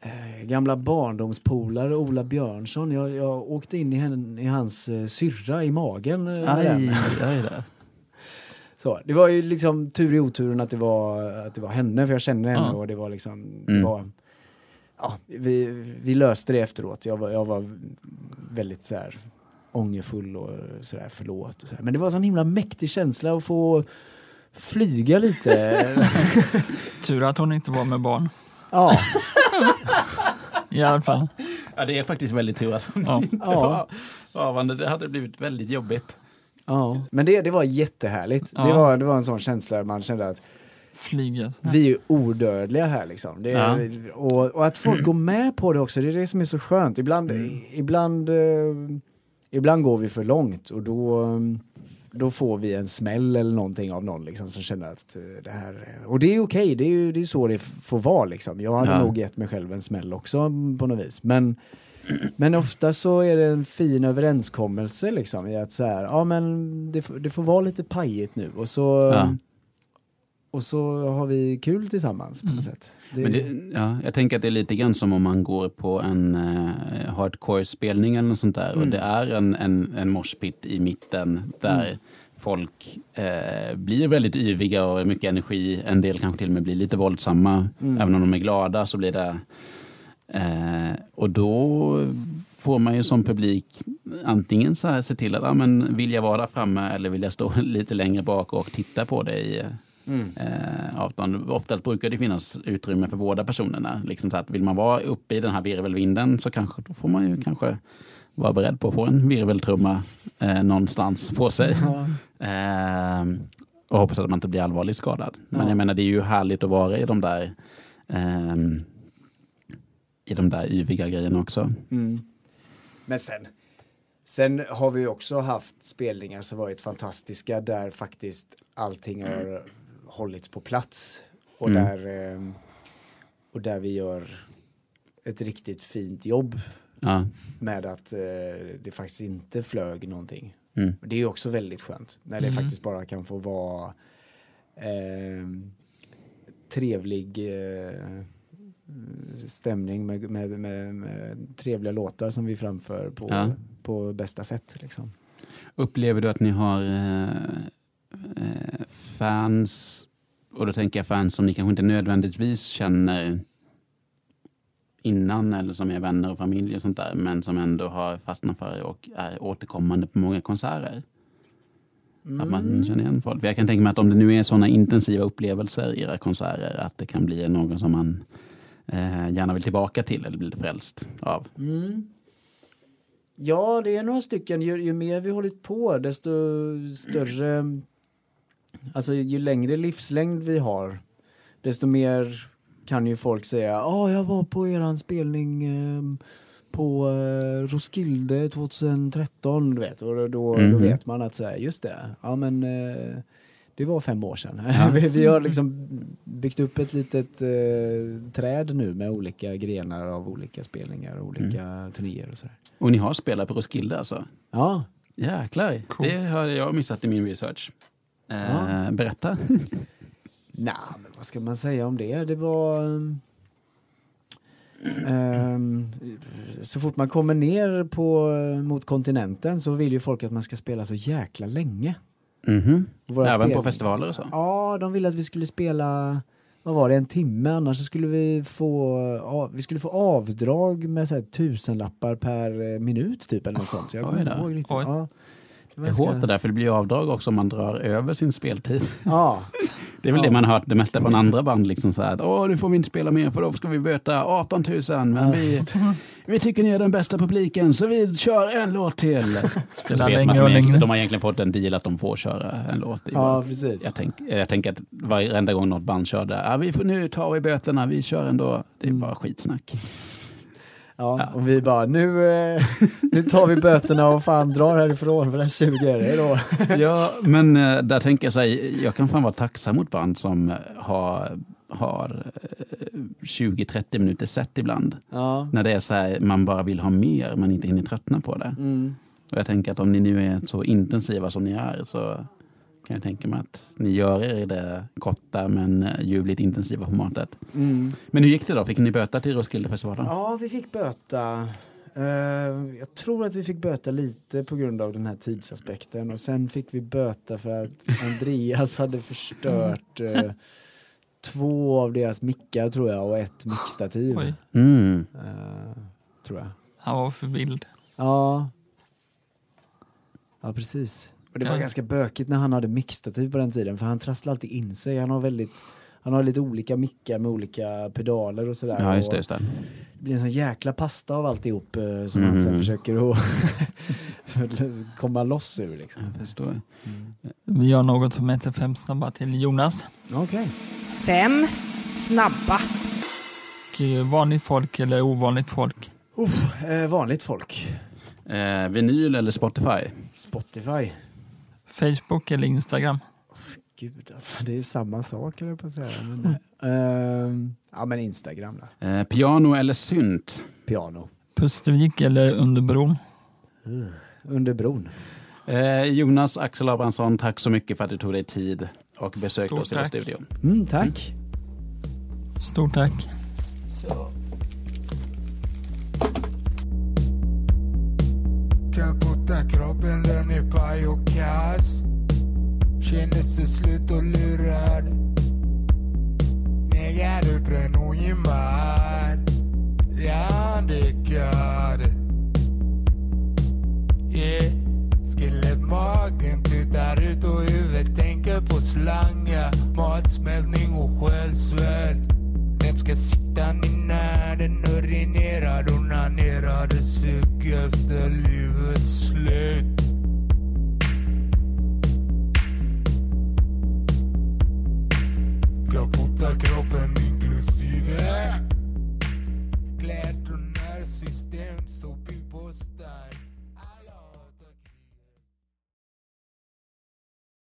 eh, gamla barndomspolare Ola Björnsson. Jag, jag åkte in i, henne, i hans uh, syrra i magen. eh. Aj, aj då. Så, det var ju liksom tur i oturen att det var, att det var henne, för jag känner henne Ja. och det var liksom, Mm. det var, ja, vi, vi löste det efteråt. Jag var, jag var väldigt så här ångerfull och sådär förlåt och så här. Men det var en sån himla mäktig känsla att få flyga lite. Tur att hon inte var med barn. ja, I alla fall. Ja, det är faktiskt väldigt tur alltså. Ja. ja, Havande, det hade blivit väldigt jobbigt. ja. Men det, det var jättehärligt. Det, Ja. var, det var en sån känsla man kände att Flyget. Vi är odödliga här liksom. Det är, och, och att folk går med på det också, det är det som är så skönt. Ibland, ibland, eh, ibland går vi för långt och då, eh, då får vi en smäll eller någonting av någon liksom, som känner att eh, det här... Och det är okej, det är ju det är så det får vara liksom. Jag hade Ja. nog gett mig själv en smäll också på något vis. Men, men ofta så är det en fin överenskommelse liksom i att så här, ja men det, får- det får vara lite pajigt nu och så Ja. Och så har vi kul tillsammans på något sätt. Det, Men det, ja, jag tänker att det är lite grann som om man går på en eh, hardcore-spelning eller något sånt där. Och Mm. det är en, en, en moshpit i mitten där Mm. folk eh, blir väldigt yviga och har mycket energi. En del kanske till och med blir lite våldsamma. Mm. Även om de är glada så blir det... Eh, och då får man ju som publik antingen så här se till att ah, men vill jag vara där framme eller vill jag stå lite längre bak och titta på det i mm. eh, avstånd. Ofta brukar det finnas utrymme för båda personerna. Liksom så att vill man vara uppe i den här virvelvinden så kanske, då får man ju kanske vara beredd på att få en virveltrumma eh, någonstans på sig. Ja. Eh, och hoppas att man inte blir allvarligt skadad. Men Ja. jag menar det är ju härligt att vara i de där ehm, i de där yviga grejerna också. Mm. Men sen, sen har vi också haft spelningar som varit fantastiska där faktiskt allting har hållits på plats. Och, Mm. där, eh, och där vi gör ett riktigt fint jobb Ja. med att eh, det faktiskt inte flög någonting. Mm. Det är också väldigt skönt när det Mm. faktiskt bara kan få vara eh, trevlig stämning med, med, med, med trevliga låtar som vi framför på, Ja. på bästa sätt. Liksom. Upplever du att ni har eh, eh, fans, och då tänker jag fans som ni kanske inte nödvändigtvis känner innan eller som är vänner och familj och sånt där, men som ändå har fastnat för och är återkommande på många konserter? Att man känner igen folk. För jag kan tänka mig att om det nu är sådana intensiva upplevelser i era konserter, att det kan bli någon som man eh, gärna vill tillbaka till eller blir lite frälst av. Mm. Ja, det är några stycken. Ju, ju mer vi hållit på, desto större... Alltså ju längre livslängd vi har, desto mer kan ju folk säga ja, jag var på eran spelning ehm, på eh, Roskilde 2013, du vet. Och då, då, då Mhm. vet man att säga just det, ja men eh, det var fem år sedan. Ja. vi, vi har liksom byggt upp ett litet eh, träd nu med olika grenar av olika spelningar och olika Mm. turnéer och sådär. Och ni har spelat på Roskilde alltså? Ja, Jäklar, Cool. det har jag missat i min research. Eh. Berätta. Nej, men vad ska man säga om det? Det var... um, så fort man kommer ner på, mot kontinenten så vill ju folk att man ska spela så jäkla länge. Mhm. Våra Även spel- på festivaler och så? Ja, de ville att vi skulle spela, vad var det, en timme annars så skulle vi få, ja, vi skulle få avdrag med så här, tusenlappar per eh, minut typ eller något sånt. Så jag kommer inte ihåg riktigt. Ja, det är hårt det där, för det blir avdrag också om man drar över sin speltid. Ja, Det är väl Ja. det man har hört det mesta från andra band. Liksom så här, att, Åh, nu får vi inte spela mer för då ska vi böta 18 000. Men Ja, vi, vi tycker ni är den bästa publiken så vi kör en låt till. Spela längre och längre. de har egentligen fått en deal att de får köra en låt. Ja precis. Jag, tänk, jag tänker att varenda gång något band kör där, ah, vi får, nu tar vi böterna, vi kör ändå. Det är Mm. bara skitsnack. Ja, Ja. och vi bara nu, eh, nu tar vi böterna och fan drar härifrån för den suger. Hej då. ja, men eh, där tänker jag så här, jag kan fan vara tacksam mot band som eh, har, har eh, 20-30 minuter set ibland. Ja. När det är så här, man bara vill ha mer men inte hinner tröttna på det. Mm. Och jag tänker att om ni nu är så intensiva som ni är så kan jag tänka mig att ni gör er i det korta men ljuvligt intensiva formatet. Mm. Men hur gick det då? Fick ni böta till Roskildefestivalen? Ja, vi fick böta. Eh, jag tror att vi fick böta lite på grund av den här tidsaspekten och sen fick vi böta för att Andreas hade förstört eh, två av deras mickar tror jag och ett mickstativ. Mm. Eh, tror jag. han var för vild. Ja. Ja, precis. Och det var Ja. ganska bökigt när han hade mixtativ på den tiden för han trasslade alltid in sig. Han har väldigt han har lite olika mickar med olika pedaler och sådär. Ja, just det. Just det. det blir en sån jäkla pasta av alltihop eh, som Mhm. han sen försöker att komma loss ur liksom. Jag förstår. Vi gör något som heter fem snabba till Jonas. Okej. Fem snabba. Och eh, vanligt folk eller ovanligt folk. Uff, eh, vanligt folk. Eh, vinyl eller Spotify? Spotify. Facebook eller Instagram. Gud alltså, det är samma sak jag på att säga. Men, ehm, ja men Instagram då. Eh, piano eller synt? Piano. Pustervik eller Underbron. Under bron. Eh, Jonas Axel Abrahamsson, tack så mycket för att du tog dig tid och besökte Stort oss i vår studio. Mm, tack. Stort tack. Kaputta kroppen, den är paj och kass Känner sig slut och lurad. Negad, utbränd och gymmad Hjärndäckad Yeah. Skelett, magen tutar ut och huvudet tänker på slangar Matsmältning och självsvält den ska sitta när den urinerar, onanerar och suger efter livets slut. Kaputa kroppen inklusive kläder